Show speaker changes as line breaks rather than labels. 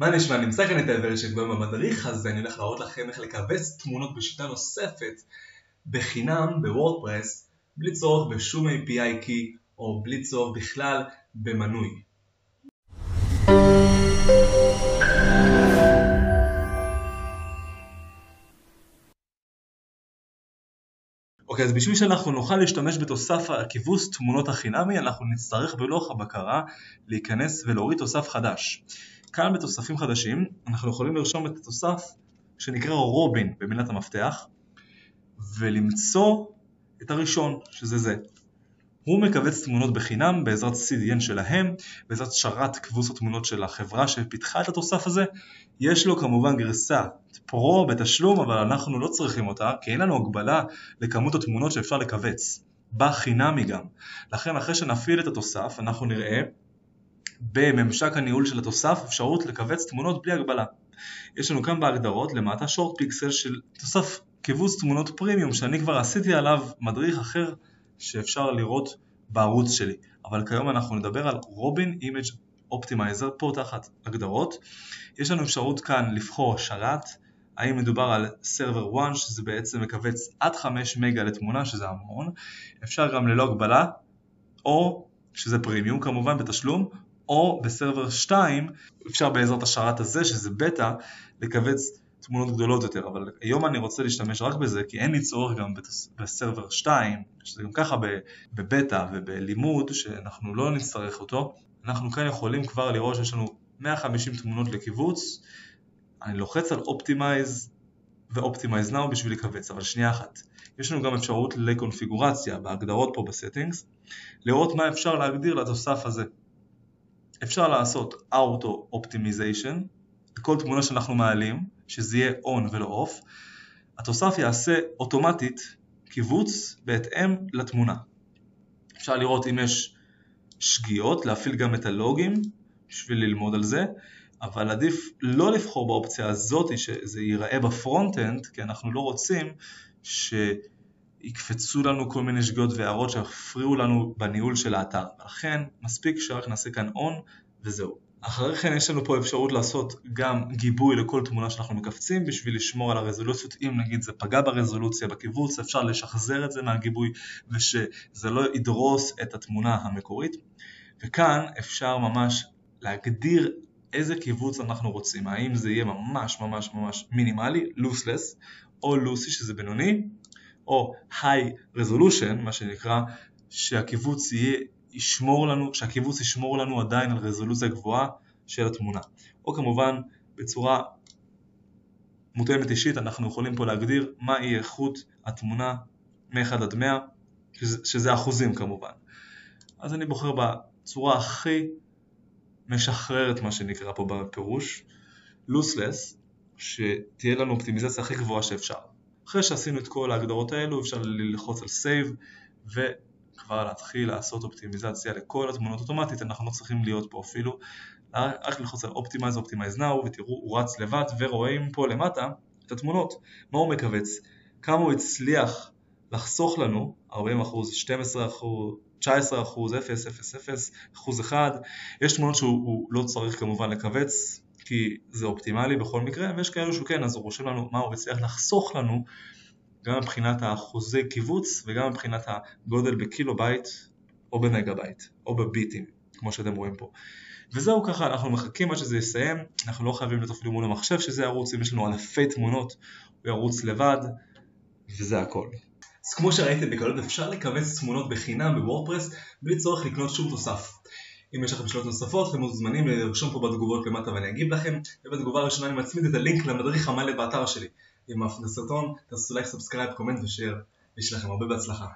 מה נשמע? נמצא כאן את האבל שכבר במדריך הזה אני הולך להראות לכם איך לכווץ תמונות בשיטה נוספת בחינם בוורדפרס בלי צורך בשום API קי או בלי צורך בכלל במנוי. אוקיי, אז בשביל שאנחנו נוכל להשתמש בתוסף הכיבוס תמונות החינמי, אנחנו נצטרך בלוח הבקרה להיכנס ולהוריד תוסף חדש. כאן בתוספים חדשים אנחנו יכולים לרשום את התוסף שנקרא רובין במילת המפתח ולמצוא את הראשון, שזה זה. הוא מכווץ תמונות בחינם בעזרת CDN שלהם, בעזרת שרת כבוס התמונות של החברה שפיתחה את התוסף הזה. יש לו כמובן גרסה פרו בתשלום, אבל אנחנו לא צריכים אותה, כי אין לנו הגבלה לכמות התמונות שאפשר לכווץ. בחינמי גם. לכן אחרי שנפעיל את התוסף, אנחנו נראה בממשק הניהול של התוסף אפשרות לכווץ תמונות בלי הגבלה. יש לנו כאן בהגדרות למטה ShortPixel של תוסף כיווץ תמונות פרימיום שאני כבר עשיתי עליו מדריך אחר שאפשר לראות בערוץ שלי. אבל כיום אנחנו נדבר על Robin Image Optimizer פה תחת הגדרות. יש לנו אפשרות כאן לבחור שרת, האם מדובר על server 1 שזה בעצם מכווץ עד 5 מגה לתמונה שזה המון, אפשר גם ללא הגבלה, או שזה פרימיום כמובן בתשלום, או בסרבר 2 אפשר בעזרת השרת הזה שזה בטא לכווץ תמונות גדולות יותר, אבל היום אני רוצה להשתמש רק בזה כי אין לי צורך גם בסרבר 2, שזה גם ככה בבטא ובלימוד שאנחנו לא נצטרך אותו, אנחנו כאן יכולים כבר לראות שיש לנו 150 תמונות לקיבוץ, אני לוחץ על Optimize ו-Optimize Now בשביל לכווץ, אבל שנייה אחת. יש לנו גם אפשרות לקונפיגורציה בהגדרות פה ב settings, לראות מה אפשר להגדיר לתוסף הזה. אפשר לעשות Auto Optimization, כל תמונה שאנחנו מעלים, שזה יהיה on ולא off, התוסף יעשה אוטומטית כיווץ בהתאם לתמונה. אפשר לראות אם יש שגיאות, להפעיל גם את הלוגים בשביל ללמוד על זה, אבל עדיף לא לבחור באופציה הזאת שזה ייראה ב front-end, כי אנחנו לא רוצים שיקפצו לנו כל מיני שגיאות והערות שיפריעו לנו בניהול של האתר. לכן מספיק שרק נעשה כאן on וזהו. אחרי כן יש לנו פה אפשרות לעשות גם גיבוי לכל תמונה שאנחנו מכווצים בשביל לשמור על הרזולוציות אם נגיד זה פגע ברזולוציה בכיווץ אפשר לשחזר את זה מהגיבוי ושזה לא ידרוס את התמונה המקורית וכאן אפשר ממש להגדיר איזה קיבוץ אנחנו רוצים האם זה יהיה ממש ממש ממש מינימלי, לוסלס או לוסי שזה בינוני או high resolution מה שנקרא שהקיבוץ יהיה ישמור לנו, שהקיבוץ ישמור לנו עדיין על רזולוציה גבוהה של התמונה. או כמובן בצורה מותאמת אישית אנחנו יכולים פה להגדיר מהי איכות התמונה מ-1 עד 100, שזה, שזה אחוזים כמובן. אז אני בוחר בצורה הכי משחררת מה שנקרא פה בפירוש, לוסלס, שתהיה לנו אופטימיזציה הכי גבוהה שאפשר. אחרי שעשינו את כל ההגדרות האלו אפשר ללחוץ על סייב ו... כבר להתחיל לעשות אופטימיזציה לכל התמונות אוטומטית, אנחנו לא צריכים להיות פה אפילו, רק ללחוץ על Optimize, Optimize Now ותראו הוא רץ לבד ורואים פה למטה את התמונות, מה הוא מכווץ, כמה הוא הצליח לחסוך לנו, 40%, 12%, 19%, 0, 0, 0, אחוז אחד, יש תמונות שהוא לא צריך כמובן לכווץ כי זה אופטימלי בכל מקרה, ויש כאלו שהוא כן, אז הוא רושם לנו מה הוא הצליח לחסוך לנו גם מבחינת האחוזי כיווץ וגם מבחינת הגודל בקילו בייט או במגה בייט או בביטים כמו שאתם רואים פה. וזהו ככה, אנחנו מחכים עד שזה יסיים, אנחנו לא חייבים אפילו מול המחשב שזה ירוץ, אם יש לנו אלפי תמונות הוא ירוץ לבד וזה הכל. אז כמו שראיתם בקלות אפשר לכווץ תמונות בחינם בוורדפרס בלי צורך לקנות שום תוסף. אם יש לכם שאלות נוספות אתם מוזמנים לרשום פה בתגובות למטה ואני אגיב לכם. ובתגובה הראשונה אני מצמיד את הלינק למדריך המלא באתר שלי. את הסרטון, תעשו לייק, subscribe, comment ושאר, ויש לכם הרבה בהצלחה.